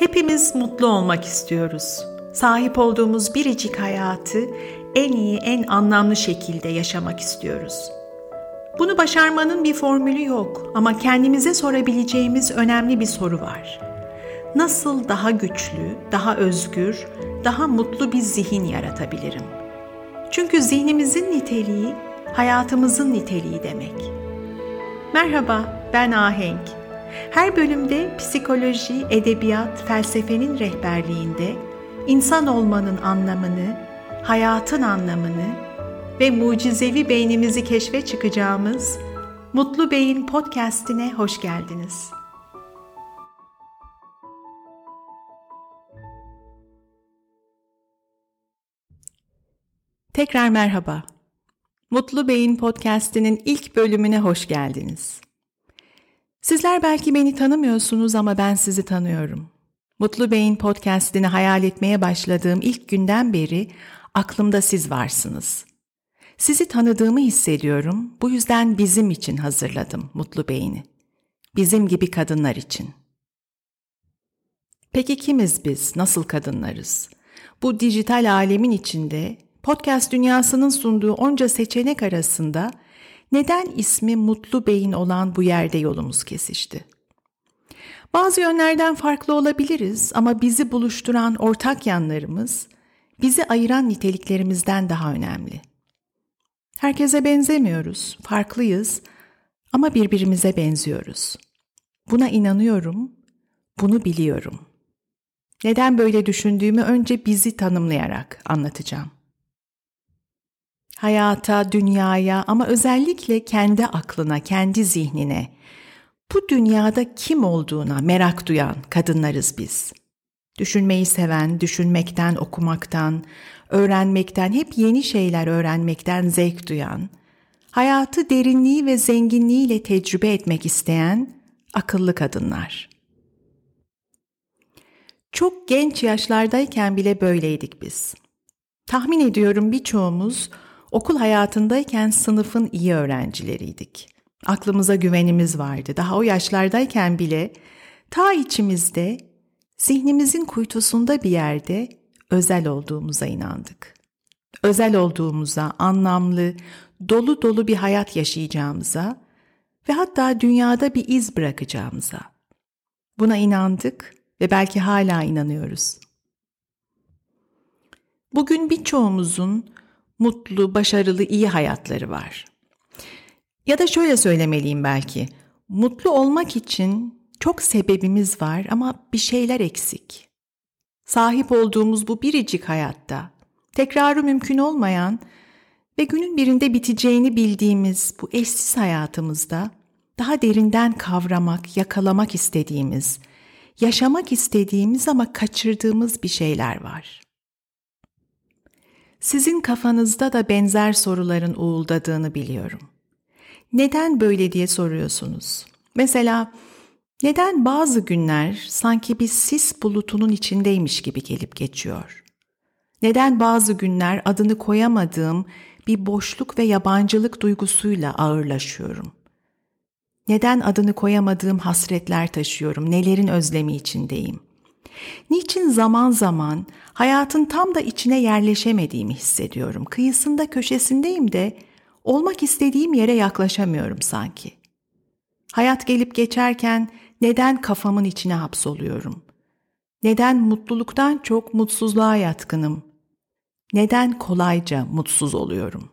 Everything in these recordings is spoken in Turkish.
Hepimiz mutlu olmak istiyoruz. Sahip olduğumuz biricik hayatı en iyi, en anlamlı şekilde yaşamak istiyoruz. Bunu başarmanın bir formülü yok ama kendimize sorabileceğimiz önemli bir soru var. Nasıl daha güçlü, daha özgür, daha mutlu bir zihin yaratabilirim? Çünkü zihnimizin niteliği hayatımızın niteliği demek. Merhaba, ben Ahenk. Her bölümde psikoloji, edebiyat, felsefenin rehberliğinde insan olmanın anlamını, hayatın anlamını ve mucizevi beynimizi keşfe çıkacağımız Mutlu Beyin podcast'ine hoş geldiniz. Tekrar merhaba. Mutlu Beyin podcast'inin ilk bölümüne hoş geldiniz. Sizler belki beni tanımıyorsunuz ama ben sizi tanıyorum. Mutlu Bey'in podcastini hayal etmeye başladığım ilk günden beri aklımda siz varsınız. Sizi tanıdığımı hissediyorum. Bu yüzden bizim için hazırladım Mutlu Bey'ini. Bizim gibi kadınlar için. Peki kimiz biz? Nasıl kadınlarız? Bu dijital alemin içinde podcast dünyasının sunduğu onca seçenek arasında neden ismi Mutlu Bey'in olan bu yerde yolumuz kesişti? Bazı yönlerden farklı olabiliriz ama bizi buluşturan ortak yanlarımız, bizi ayıran niteliklerimizden daha önemli. Herkese benzemiyoruz, farklıyız ama birbirimize benziyoruz. Buna inanıyorum, bunu biliyorum. Neden böyle düşündüğümü önce bizi tanımlayarak anlatacağım hayata, dünyaya ama özellikle kendi aklına, kendi zihnine, bu dünyada kim olduğuna merak duyan kadınlarız biz. Düşünmeyi seven, düşünmekten, okumaktan, öğrenmekten, hep yeni şeyler öğrenmekten zevk duyan, hayatı derinliği ve zenginliğiyle tecrübe etmek isteyen akıllı kadınlar. Çok genç yaşlardayken bile böyleydik biz. Tahmin ediyorum birçoğumuz Okul hayatındayken sınıfın iyi öğrencileriydik. Aklımıza güvenimiz vardı. Daha o yaşlardayken bile ta içimizde, zihnimizin kuytusunda bir yerde özel olduğumuza inandık. Özel olduğumuza, anlamlı, dolu dolu bir hayat yaşayacağımıza ve hatta dünyada bir iz bırakacağımıza. Buna inandık ve belki hala inanıyoruz. Bugün birçoğumuzun mutlu, başarılı, iyi hayatları var. Ya da şöyle söylemeliyim belki. Mutlu olmak için çok sebebimiz var ama bir şeyler eksik. Sahip olduğumuz bu biricik hayatta tekrarı mümkün olmayan ve günün birinde biteceğini bildiğimiz bu eşsiz hayatımızda daha derinden kavramak, yakalamak istediğimiz, yaşamak istediğimiz ama kaçırdığımız bir şeyler var. Sizin kafanızda da benzer soruların uğuldadığını biliyorum. Neden böyle diye soruyorsunuz. Mesela neden bazı günler sanki bir sis bulutunun içindeymiş gibi gelip geçiyor? Neden bazı günler adını koyamadığım bir boşluk ve yabancılık duygusuyla ağırlaşıyorum? Neden adını koyamadığım hasretler taşıyorum, nelerin özlemi içindeyim? Niçin zaman zaman hayatın tam da içine yerleşemediğimi hissediyorum. Kıyısında köşesindeyim de olmak istediğim yere yaklaşamıyorum sanki. Hayat gelip geçerken neden kafamın içine hapsoluyorum? Neden mutluluktan çok mutsuzluğa yatkınım? Neden kolayca mutsuz oluyorum?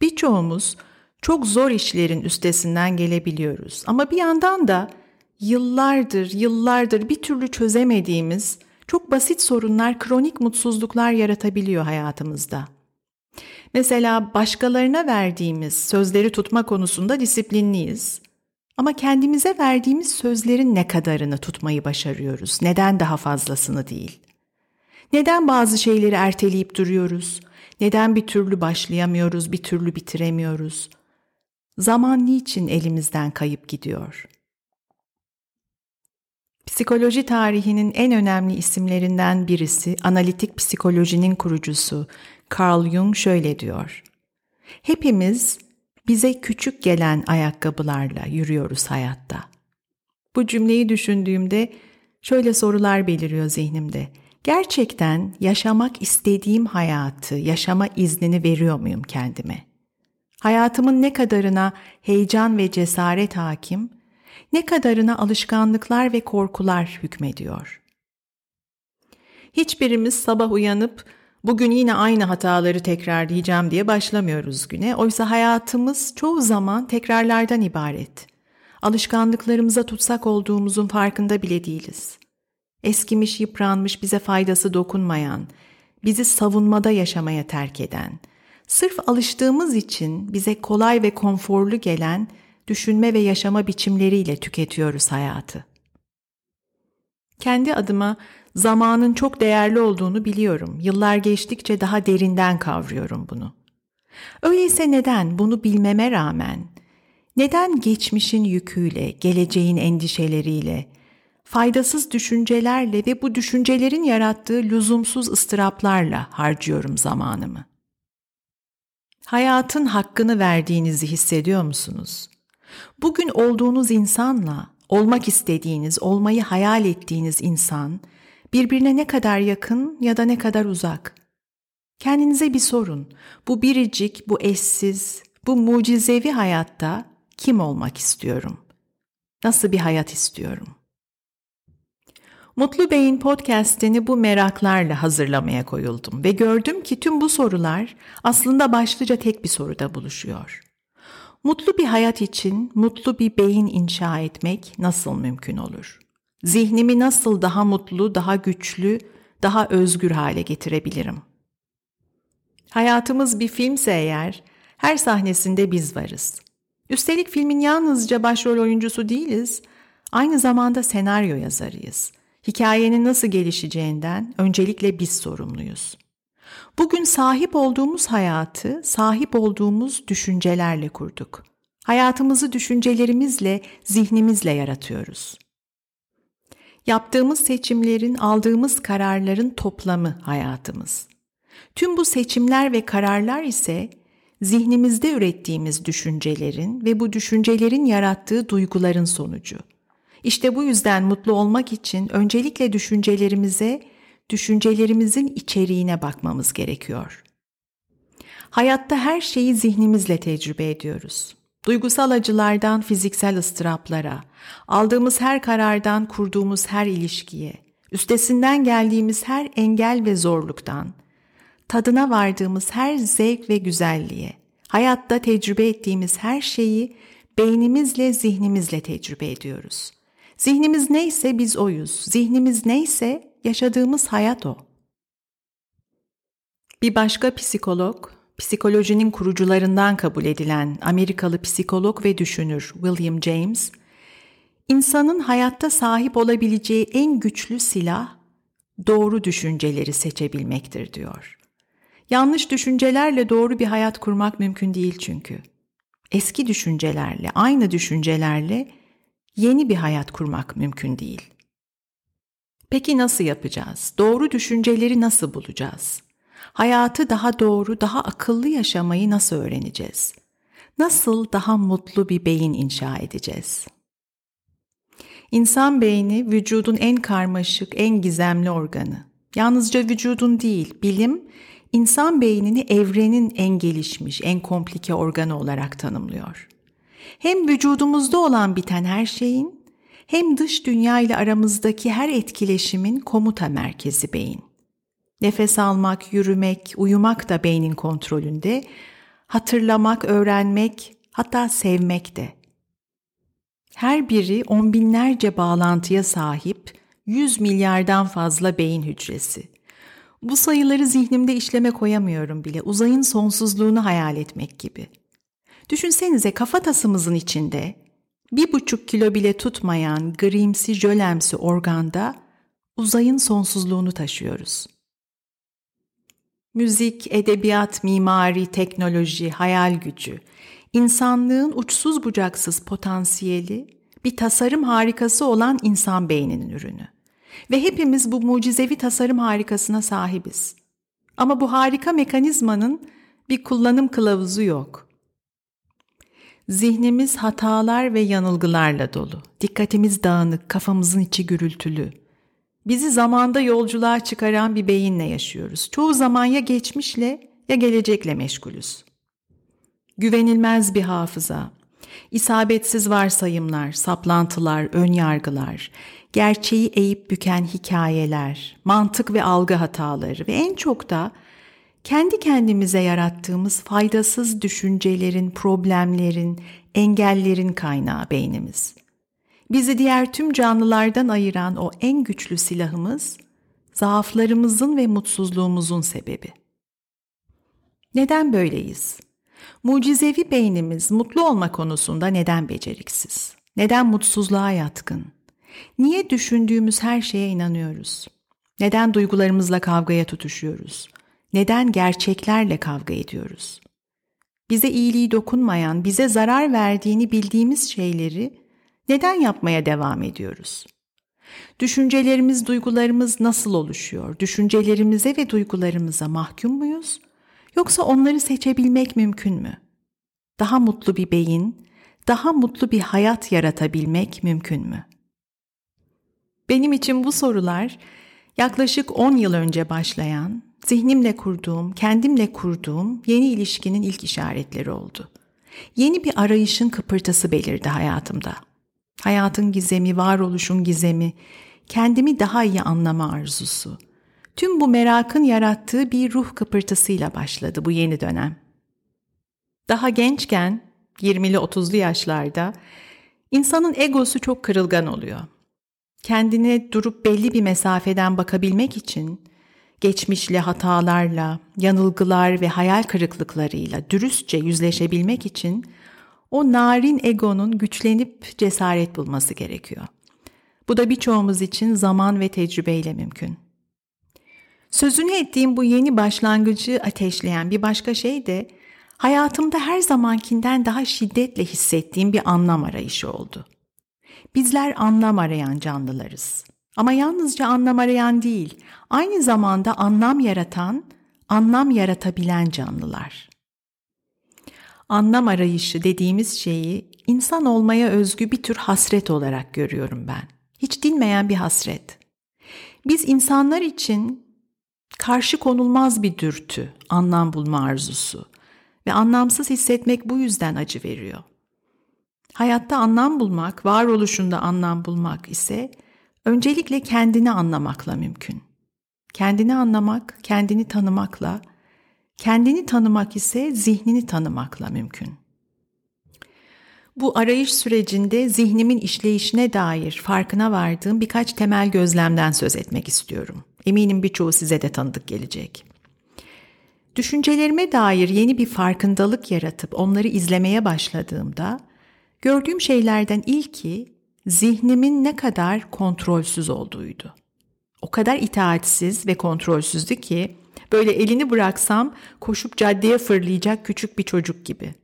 Birçoğumuz çok zor işlerin üstesinden gelebiliyoruz ama bir yandan da yıllardır, yıllardır bir türlü çözemediğimiz çok basit sorunlar kronik mutsuzluklar yaratabiliyor hayatımızda. Mesela başkalarına verdiğimiz sözleri tutma konusunda disiplinliyiz. Ama kendimize verdiğimiz sözlerin ne kadarını tutmayı başarıyoruz? Neden daha fazlasını değil? Neden bazı şeyleri erteleyip duruyoruz? Neden bir türlü başlayamıyoruz, bir türlü bitiremiyoruz? Zaman niçin elimizden kayıp gidiyor?'' Psikoloji tarihinin en önemli isimlerinden birisi, analitik psikolojinin kurucusu Carl Jung şöyle diyor. Hepimiz bize küçük gelen ayakkabılarla yürüyoruz hayatta. Bu cümleyi düşündüğümde şöyle sorular beliriyor zihnimde. Gerçekten yaşamak istediğim hayatı, yaşama iznini veriyor muyum kendime? Hayatımın ne kadarına heyecan ve cesaret hakim, ne kadarına alışkanlıklar ve korkular hükmediyor? Hiçbirimiz sabah uyanıp bugün yine aynı hataları tekrarlayacağım diye başlamıyoruz güne. Oysa hayatımız çoğu zaman tekrarlardan ibaret. Alışkanlıklarımıza tutsak olduğumuzun farkında bile değiliz. Eskimiş, yıpranmış, bize faydası dokunmayan, bizi savunmada yaşamaya terk eden, sırf alıştığımız için bize kolay ve konforlu gelen düşünme ve yaşama biçimleriyle tüketiyoruz hayatı. Kendi adıma zamanın çok değerli olduğunu biliyorum. Yıllar geçtikçe daha derinden kavruyorum bunu. Öyleyse neden bunu bilmeme rağmen, neden geçmişin yüküyle, geleceğin endişeleriyle, faydasız düşüncelerle ve bu düşüncelerin yarattığı lüzumsuz ıstıraplarla harcıyorum zamanımı? Hayatın hakkını verdiğinizi hissediyor musunuz? Bugün olduğunuz insanla olmak istediğiniz, olmayı hayal ettiğiniz insan birbirine ne kadar yakın ya da ne kadar uzak? Kendinize bir sorun. Bu biricik, bu eşsiz, bu mucizevi hayatta kim olmak istiyorum? Nasıl bir hayat istiyorum? Mutlu Bey'in podcast'ini bu meraklarla hazırlamaya koyuldum ve gördüm ki tüm bu sorular aslında başlıca tek bir soruda buluşuyor. Mutlu bir hayat için mutlu bir beyin inşa etmek nasıl mümkün olur? Zihnimi nasıl daha mutlu, daha güçlü, daha özgür hale getirebilirim? Hayatımız bir filmse eğer, her sahnesinde biz varız. Üstelik filmin yalnızca başrol oyuncusu değiliz, aynı zamanda senaryo yazarıyız. Hikayenin nasıl gelişeceğinden öncelikle biz sorumluyuz. Bugün sahip olduğumuz hayatı sahip olduğumuz düşüncelerle kurduk. Hayatımızı düşüncelerimizle, zihnimizle yaratıyoruz. Yaptığımız seçimlerin, aldığımız kararların toplamı hayatımız. Tüm bu seçimler ve kararlar ise zihnimizde ürettiğimiz düşüncelerin ve bu düşüncelerin yarattığı duyguların sonucu. İşte bu yüzden mutlu olmak için öncelikle düşüncelerimize, düşüncelerimizin içeriğine bakmamız gerekiyor. Hayatta her şeyi zihnimizle tecrübe ediyoruz. Duygusal acılardan fiziksel ıstıraplara, aldığımız her karardan kurduğumuz her ilişkiye, üstesinden geldiğimiz her engel ve zorluktan, tadına vardığımız her zevk ve güzelliğe, hayatta tecrübe ettiğimiz her şeyi beynimizle, zihnimizle tecrübe ediyoruz. Zihnimiz neyse biz oyuz. Zihnimiz neyse yaşadığımız hayat o. Bir başka psikolog, psikolojinin kurucularından kabul edilen Amerikalı psikolog ve düşünür William James, insanın hayatta sahip olabileceği en güçlü silah doğru düşünceleri seçebilmektir diyor. Yanlış düşüncelerle doğru bir hayat kurmak mümkün değil çünkü. Eski düşüncelerle, aynı düşüncelerle yeni bir hayat kurmak mümkün değil. Peki nasıl yapacağız? Doğru düşünceleri nasıl bulacağız? Hayatı daha doğru, daha akıllı yaşamayı nasıl öğreneceğiz? Nasıl daha mutlu bir beyin inşa edeceğiz? İnsan beyni vücudun en karmaşık, en gizemli organı. Yalnızca vücudun değil, bilim insan beynini evrenin en gelişmiş, en komplike organı olarak tanımlıyor. Hem vücudumuzda olan biten her şeyin hem dış dünya ile aramızdaki her etkileşimin komuta merkezi beyin. Nefes almak, yürümek, uyumak da beynin kontrolünde, hatırlamak, öğrenmek, hatta sevmek de. Her biri on binlerce bağlantıya sahip 100 milyardan fazla beyin hücresi. Bu sayıları zihnimde işleme koyamıyorum bile. Uzayın sonsuzluğunu hayal etmek gibi. Düşünsenize kafatasımızın içinde bir buçuk kilo bile tutmayan grimsi jölemsi organda uzayın sonsuzluğunu taşıyoruz. Müzik, edebiyat, mimari, teknoloji, hayal gücü, insanlığın uçsuz bucaksız potansiyeli, bir tasarım harikası olan insan beyninin ürünü. Ve hepimiz bu mucizevi tasarım harikasına sahibiz. Ama bu harika mekanizmanın bir kullanım kılavuzu yok. Zihnimiz hatalar ve yanılgılarla dolu. Dikkatimiz dağınık, kafamızın içi gürültülü. Bizi zamanda yolculuğa çıkaran bir beyinle yaşıyoruz. Çoğu zaman ya geçmişle ya gelecekle meşgulüz. Güvenilmez bir hafıza, isabetsiz varsayımlar, saplantılar, ön yargılar, gerçeği eğip büken hikayeler, mantık ve algı hataları ve en çok da kendi kendimize yarattığımız faydasız düşüncelerin, problemlerin, engellerin kaynağı beynimiz. Bizi diğer tüm canlılardan ayıran o en güçlü silahımız, zaaflarımızın ve mutsuzluğumuzun sebebi. Neden böyleyiz? Mucizevi beynimiz mutlu olma konusunda neden beceriksiz? Neden mutsuzluğa yatkın? Niye düşündüğümüz her şeye inanıyoruz? Neden duygularımızla kavgaya tutuşuyoruz? Neden gerçeklerle kavga ediyoruz? Bize iyiliği dokunmayan, bize zarar verdiğini bildiğimiz şeyleri neden yapmaya devam ediyoruz? Düşüncelerimiz, duygularımız nasıl oluşuyor? Düşüncelerimize ve duygularımıza mahkum muyuz? Yoksa onları seçebilmek mümkün mü? Daha mutlu bir beyin, daha mutlu bir hayat yaratabilmek mümkün mü? Benim için bu sorular yaklaşık 10 yıl önce başlayan, zihnimle kurduğum, kendimle kurduğum yeni ilişkinin ilk işaretleri oldu. Yeni bir arayışın kıpırtısı belirdi hayatımda. Hayatın gizemi, varoluşun gizemi, kendimi daha iyi anlama arzusu. Tüm bu merakın yarattığı bir ruh kıpırtısıyla başladı bu yeni dönem. Daha gençken, 20'li 30'lu yaşlarda, insanın egosu çok kırılgan oluyor. Kendine durup belli bir mesafeden bakabilmek için geçmişle hatalarla, yanılgılar ve hayal kırıklıklarıyla dürüstçe yüzleşebilmek için o narin egonun güçlenip cesaret bulması gerekiyor. Bu da birçoğumuz için zaman ve tecrübeyle mümkün. Sözünü ettiğim bu yeni başlangıcı ateşleyen bir başka şey de hayatımda her zamankinden daha şiddetle hissettiğim bir anlam arayışı oldu. Bizler anlam arayan canlılarız. Ama yalnızca anlam arayan değil, aynı zamanda anlam yaratan, anlam yaratabilen canlılar. Anlam arayışı dediğimiz şeyi insan olmaya özgü bir tür hasret olarak görüyorum ben. Hiç dinmeyen bir hasret. Biz insanlar için karşı konulmaz bir dürtü, anlam bulma arzusu ve anlamsız hissetmek bu yüzden acı veriyor. Hayatta anlam bulmak, varoluşunda anlam bulmak ise öncelikle kendini anlamakla mümkün. Kendini anlamak, kendini tanımakla, kendini tanımak ise zihnini tanımakla mümkün. Bu arayış sürecinde zihnimin işleyişine dair farkına vardığım birkaç temel gözlemden söz etmek istiyorum. Eminim birçoğu size de tanıdık gelecek. Düşüncelerime dair yeni bir farkındalık yaratıp onları izlemeye başladığımda gördüğüm şeylerden ilki zihnimin ne kadar kontrolsüz olduğuydu. O kadar itaatsiz ve kontrolsüzdü ki böyle elini bıraksam koşup caddeye fırlayacak küçük bir çocuk gibi.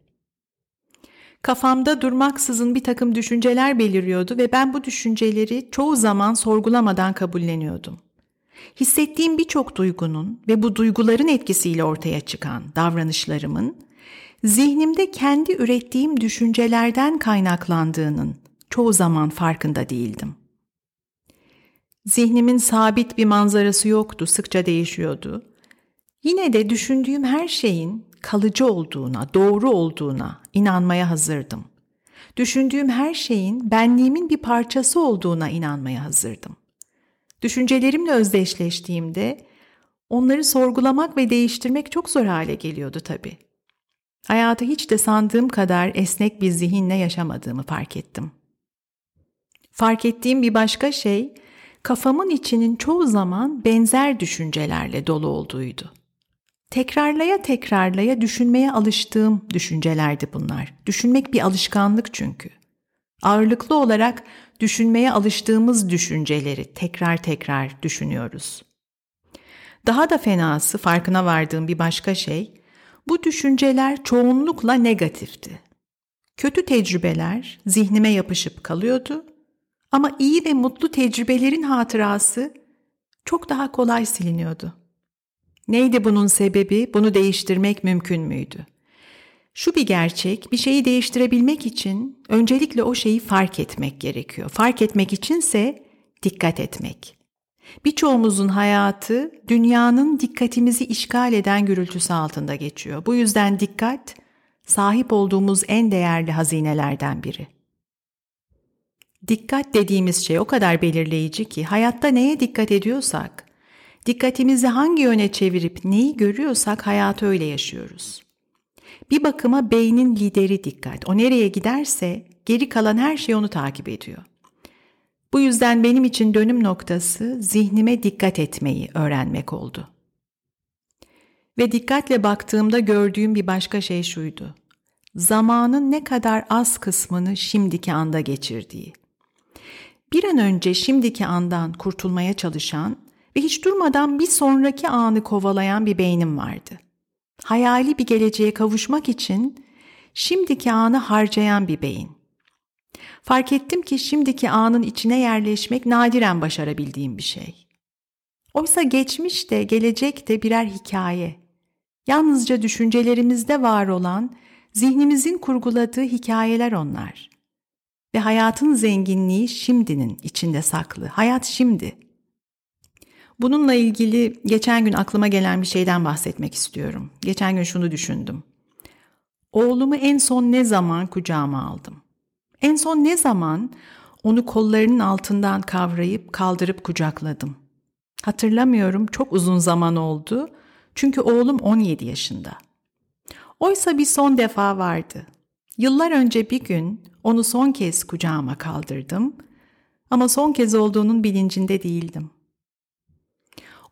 Kafamda durmaksızın bir takım düşünceler beliriyordu ve ben bu düşünceleri çoğu zaman sorgulamadan kabulleniyordum. Hissettiğim birçok duygunun ve bu duyguların etkisiyle ortaya çıkan davranışlarımın zihnimde kendi ürettiğim düşüncelerden kaynaklandığının çoğu zaman farkında değildim. Zihnimin sabit bir manzarası yoktu, sıkça değişiyordu. Yine de düşündüğüm her şeyin kalıcı olduğuna, doğru olduğuna inanmaya hazırdım. Düşündüğüm her şeyin benliğimin bir parçası olduğuna inanmaya hazırdım. Düşüncelerimle özdeşleştiğimde onları sorgulamak ve değiştirmek çok zor hale geliyordu tabii. Hayatı hiç de sandığım kadar esnek bir zihinle yaşamadığımı fark ettim. Fark ettiğim bir başka şey, kafamın içinin çoğu zaman benzer düşüncelerle dolu olduğuydu. Tekrarlaya tekrarlaya düşünmeye alıştığım düşüncelerdi bunlar. Düşünmek bir alışkanlık çünkü. Ağırlıklı olarak düşünmeye alıştığımız düşünceleri tekrar tekrar düşünüyoruz. Daha da fenası farkına vardığım bir başka şey, bu düşünceler çoğunlukla negatifti. Kötü tecrübeler zihnime yapışıp kalıyordu ama iyi ve mutlu tecrübelerin hatırası çok daha kolay siliniyordu. Neydi bunun sebebi? Bunu değiştirmek mümkün müydü? Şu bir gerçek, bir şeyi değiştirebilmek için öncelikle o şeyi fark etmek gerekiyor. Fark etmek içinse dikkat etmek. Birçoğumuzun hayatı dünyanın dikkatimizi işgal eden gürültüsü altında geçiyor. Bu yüzden dikkat sahip olduğumuz en değerli hazinelerden biri. Dikkat dediğimiz şey o kadar belirleyici ki hayatta neye dikkat ediyorsak, dikkatimizi hangi yöne çevirip neyi görüyorsak hayatı öyle yaşıyoruz. Bir bakıma beynin lideri dikkat. O nereye giderse geri kalan her şey onu takip ediyor. Bu yüzden benim için dönüm noktası zihnime dikkat etmeyi öğrenmek oldu. Ve dikkatle baktığımda gördüğüm bir başka şey şuydu. Zamanın ne kadar az kısmını şimdiki anda geçirdiği. Bir an önce şimdiki andan kurtulmaya çalışan ve hiç durmadan bir sonraki anı kovalayan bir beynim vardı. Hayali bir geleceğe kavuşmak için şimdiki anı harcayan bir beyin. Fark ettim ki şimdiki anın içine yerleşmek nadiren başarabildiğim bir şey. Oysa geçmiş de gelecek de birer hikaye. Yalnızca düşüncelerimizde var olan, zihnimizin kurguladığı hikayeler onlar. Ve hayatın zenginliği şimdinin içinde saklı. Hayat şimdi. Bununla ilgili geçen gün aklıma gelen bir şeyden bahsetmek istiyorum. Geçen gün şunu düşündüm. Oğlumu en son ne zaman kucağıma aldım? En son ne zaman onu kollarının altından kavrayıp kaldırıp kucakladım? Hatırlamıyorum çok uzun zaman oldu. Çünkü oğlum 17 yaşında. Oysa bir son defa vardı. Yıllar önce bir gün onu son kez kucağıma kaldırdım ama son kez olduğunun bilincinde değildim.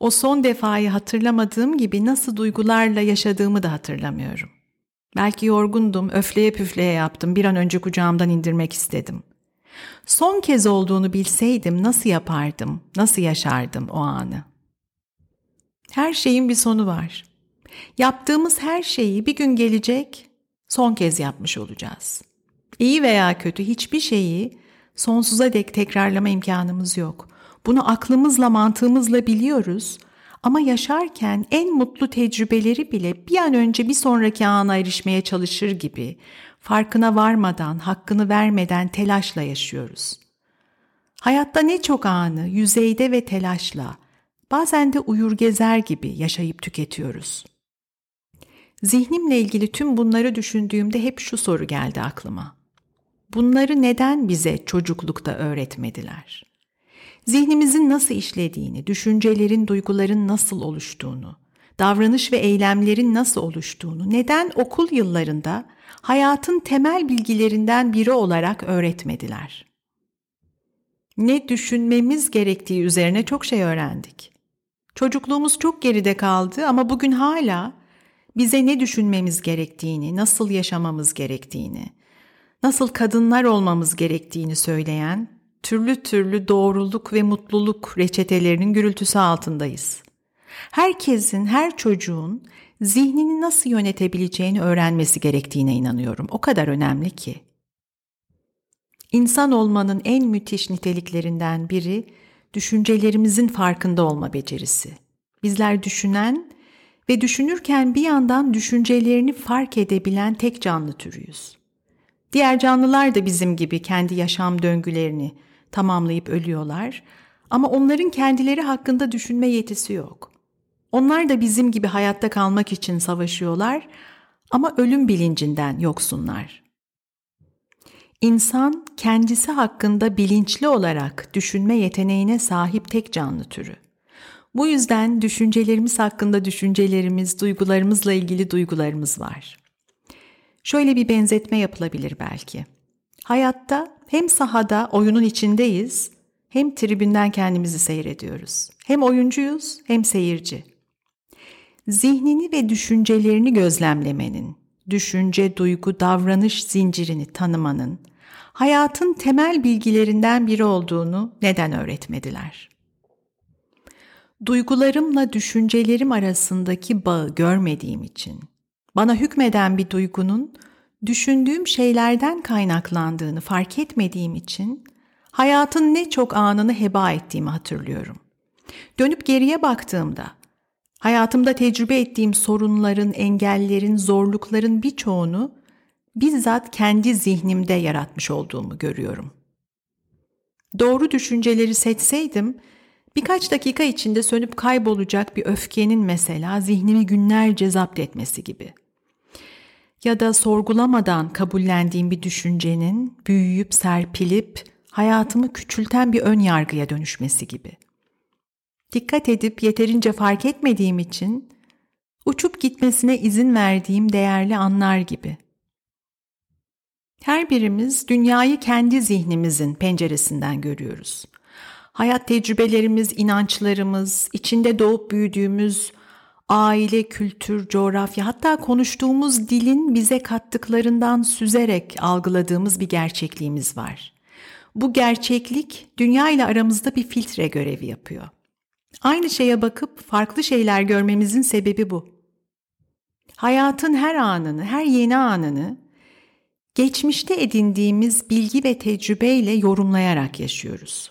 O son defayı hatırlamadığım gibi nasıl duygularla yaşadığımı da hatırlamıyorum. Belki yorgundum, öfleye püfleye yaptım, bir an önce kucağımdan indirmek istedim. Son kez olduğunu bilseydim nasıl yapardım, nasıl yaşardım o anı? Her şeyin bir sonu var. Yaptığımız her şeyi bir gün gelecek, son kez yapmış olacağız. İyi veya kötü hiçbir şeyi sonsuza dek tekrarlama imkanımız yok. Bunu aklımızla, mantığımızla biliyoruz ama yaşarken en mutlu tecrübeleri bile bir an önce bir sonraki ana erişmeye çalışır gibi farkına varmadan, hakkını vermeden telaşla yaşıyoruz. Hayatta ne çok anı yüzeyde ve telaşla, bazen de uyur gezer gibi yaşayıp tüketiyoruz. Zihnimle ilgili tüm bunları düşündüğümde hep şu soru geldi aklıma. Bunları neden bize çocuklukta öğretmediler? Zihnimizin nasıl işlediğini, düşüncelerin, duyguların nasıl oluştuğunu, davranış ve eylemlerin nasıl oluştuğunu, neden okul yıllarında hayatın temel bilgilerinden biri olarak öğretmediler. Ne düşünmemiz gerektiği üzerine çok şey öğrendik. Çocukluğumuz çok geride kaldı ama bugün hala bize ne düşünmemiz gerektiğini, nasıl yaşamamız gerektiğini, nasıl kadınlar olmamız gerektiğini söyleyen türlü türlü doğruluk ve mutluluk reçetelerinin gürültüsü altındayız. Herkesin, her çocuğun zihnini nasıl yönetebileceğini öğrenmesi gerektiğine inanıyorum. O kadar önemli ki. İnsan olmanın en müthiş niteliklerinden biri düşüncelerimizin farkında olma becerisi. Bizler düşünen ve düşünürken bir yandan düşüncelerini fark edebilen tek canlı türüyüz. Diğer canlılar da bizim gibi kendi yaşam döngülerini tamamlayıp ölüyorlar ama onların kendileri hakkında düşünme yetisi yok. Onlar da bizim gibi hayatta kalmak için savaşıyorlar ama ölüm bilincinden yoksunlar. İnsan kendisi hakkında bilinçli olarak düşünme yeteneğine sahip tek canlı türü. Bu yüzden düşüncelerimiz hakkında düşüncelerimiz, duygularımızla ilgili duygularımız var. Şöyle bir benzetme yapılabilir belki. Hayatta hem sahada oyunun içindeyiz, hem tribünden kendimizi seyrediyoruz. Hem oyuncuyuz hem seyirci. Zihnini ve düşüncelerini gözlemlemenin, düşünce, duygu, davranış zincirini tanımanın hayatın temel bilgilerinden biri olduğunu neden öğretmediler? Duygularımla düşüncelerim arasındaki bağı görmediğim için bana hükmeden bir duygunun düşündüğüm şeylerden kaynaklandığını fark etmediğim için hayatın ne çok anını heba ettiğimi hatırlıyorum. Dönüp geriye baktığımda Hayatımda tecrübe ettiğim sorunların, engellerin, zorlukların birçoğunu bizzat kendi zihnimde yaratmış olduğumu görüyorum. Doğru düşünceleri seçseydim, birkaç dakika içinde sönüp kaybolacak bir öfkenin mesela zihnimi günlerce zapt etmesi gibi. Ya da sorgulamadan kabullendiğim bir düşüncenin büyüyüp serpilip hayatımı küçülten bir ön yargıya dönüşmesi gibi. Dikkat edip yeterince fark etmediğim için uçup gitmesine izin verdiğim değerli anlar gibi. Her birimiz dünyayı kendi zihnimizin penceresinden görüyoruz. Hayat tecrübelerimiz, inançlarımız, içinde doğup büyüdüğümüz aile, kültür, coğrafya hatta konuştuğumuz dilin bize kattıklarından süzerek algıladığımız bir gerçekliğimiz var. Bu gerçeklik dünya ile aramızda bir filtre görevi yapıyor. Aynı şeye bakıp farklı şeyler görmemizin sebebi bu. Hayatın her anını, her yeni anını geçmişte edindiğimiz bilgi ve tecrübeyle yorumlayarak yaşıyoruz.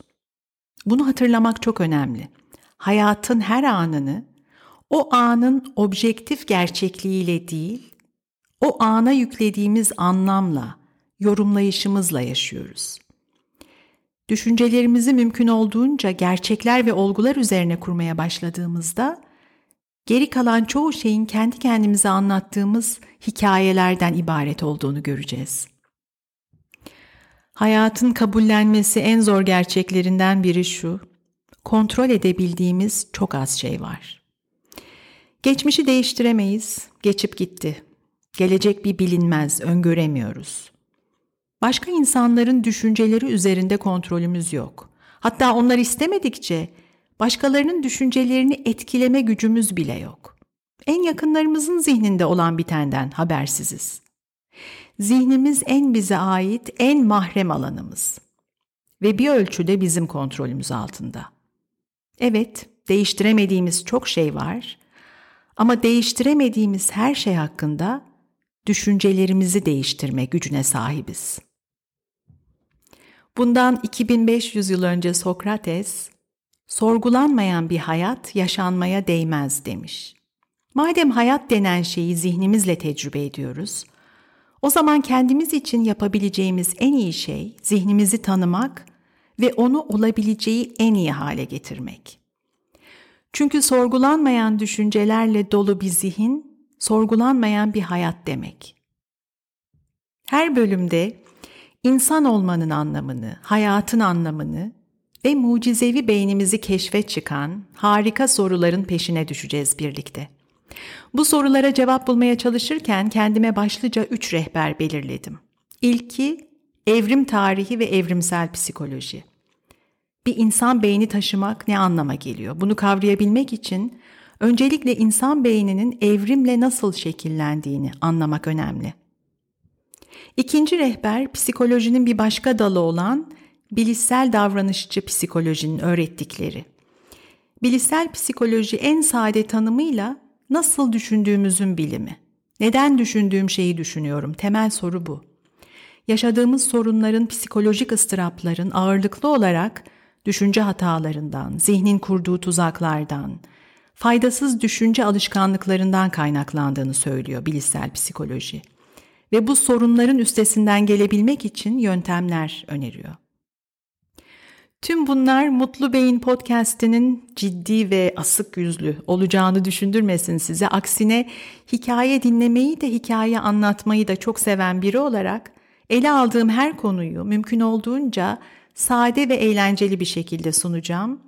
Bunu hatırlamak çok önemli. Hayatın her anını o anın objektif gerçekliğiyle değil, o ana yüklediğimiz anlamla, yorumlayışımızla yaşıyoruz. Düşüncelerimizi mümkün olduğunca gerçekler ve olgular üzerine kurmaya başladığımızda geri kalan çoğu şeyin kendi kendimize anlattığımız hikayelerden ibaret olduğunu göreceğiz. Hayatın kabullenmesi en zor gerçeklerinden biri şu. Kontrol edebildiğimiz çok az şey var. Geçmişi değiştiremeyiz, geçip gitti. Gelecek bir bilinmez, öngöremiyoruz. Başka insanların düşünceleri üzerinde kontrolümüz yok. Hatta onlar istemedikçe başkalarının düşüncelerini etkileme gücümüz bile yok. En yakınlarımızın zihninde olan bitenden habersiziz. Zihnimiz en bize ait en mahrem alanımız ve bir ölçüde bizim kontrolümüz altında. Evet, değiştiremediğimiz çok şey var ama değiştiremediğimiz her şey hakkında düşüncelerimizi değiştirme gücüne sahibiz. Bundan 2500 yıl önce Sokrates, sorgulanmayan bir hayat yaşanmaya değmez demiş. Madem hayat denen şeyi zihnimizle tecrübe ediyoruz, o zaman kendimiz için yapabileceğimiz en iyi şey zihnimizi tanımak ve onu olabileceği en iyi hale getirmek. Çünkü sorgulanmayan düşüncelerle dolu bir zihin, sorgulanmayan bir hayat demek. Her bölümde insan olmanın anlamını, hayatın anlamını ve mucizevi beynimizi keşfe çıkan harika soruların peşine düşeceğiz birlikte. Bu sorulara cevap bulmaya çalışırken kendime başlıca üç rehber belirledim. İlki evrim tarihi ve evrimsel psikoloji. Bir insan beyni taşımak ne anlama geliyor? Bunu kavrayabilmek için öncelikle insan beyninin evrimle nasıl şekillendiğini anlamak önemli. İkinci rehber psikolojinin bir başka dalı olan bilişsel davranışçı psikolojinin öğrettikleri. Bilişsel psikoloji en sade tanımıyla nasıl düşündüğümüzün bilimi. Neden düşündüğüm şeyi düşünüyorum? Temel soru bu. Yaşadığımız sorunların, psikolojik ıstırapların ağırlıklı olarak düşünce hatalarından, zihnin kurduğu tuzaklardan, faydasız düşünce alışkanlıklarından kaynaklandığını söylüyor bilişsel psikoloji. Ve bu sorunların üstesinden gelebilmek için yöntemler öneriyor. Tüm bunlar Mutlu Beyin podcast'inin ciddi ve asık yüzlü olacağını düşündürmesin size. Aksine hikaye dinlemeyi de hikaye anlatmayı da çok seven biri olarak ele aldığım her konuyu mümkün olduğunca sade ve eğlenceli bir şekilde sunacağım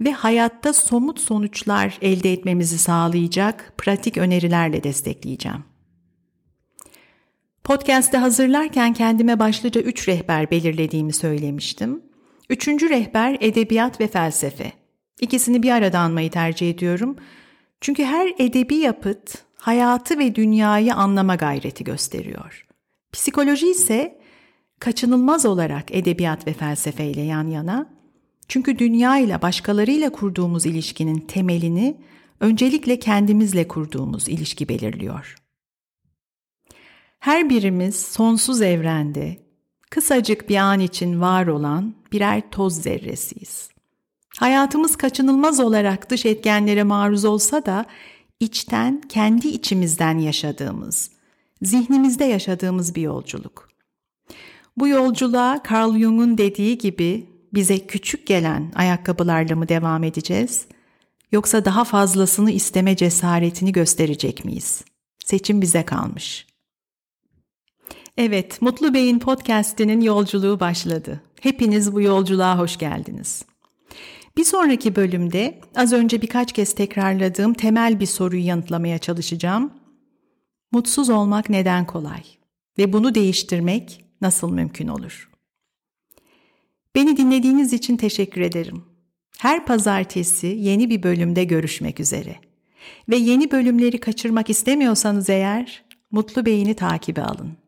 ve hayatta somut sonuçlar elde etmemizi sağlayacak pratik önerilerle destekleyeceğim. Podcast'te hazırlarken kendime başlıca üç rehber belirlediğimi söylemiştim. Üçüncü rehber edebiyat ve felsefe. İkisini bir arada anmayı tercih ediyorum. Çünkü her edebi yapıt hayatı ve dünyayı anlama gayreti gösteriyor. Psikoloji ise kaçınılmaz olarak edebiyat ve felsefeyle yan yana. Çünkü dünya ile başkalarıyla kurduğumuz ilişkinin temelini öncelikle kendimizle kurduğumuz ilişki belirliyor. Her birimiz sonsuz evrende kısacık bir an için var olan birer toz zerresiyiz. Hayatımız kaçınılmaz olarak dış etkenlere maruz olsa da içten, kendi içimizden yaşadığımız, zihnimizde yaşadığımız bir yolculuk. Bu yolculuğa Carl Jung'un dediği gibi bize küçük gelen ayakkabılarla mı devam edeceğiz yoksa daha fazlasını isteme cesaretini gösterecek miyiz? Seçim bize kalmış. Evet, Mutlu Bey'in podcast'inin yolculuğu başladı. Hepiniz bu yolculuğa hoş geldiniz. Bir sonraki bölümde az önce birkaç kez tekrarladığım temel bir soruyu yanıtlamaya çalışacağım. Mutsuz olmak neden kolay ve bunu değiştirmek nasıl mümkün olur? Beni dinlediğiniz için teşekkür ederim. Her pazartesi yeni bir bölümde görüşmek üzere. Ve yeni bölümleri kaçırmak istemiyorsanız eğer Mutlu Beyni takibe alın.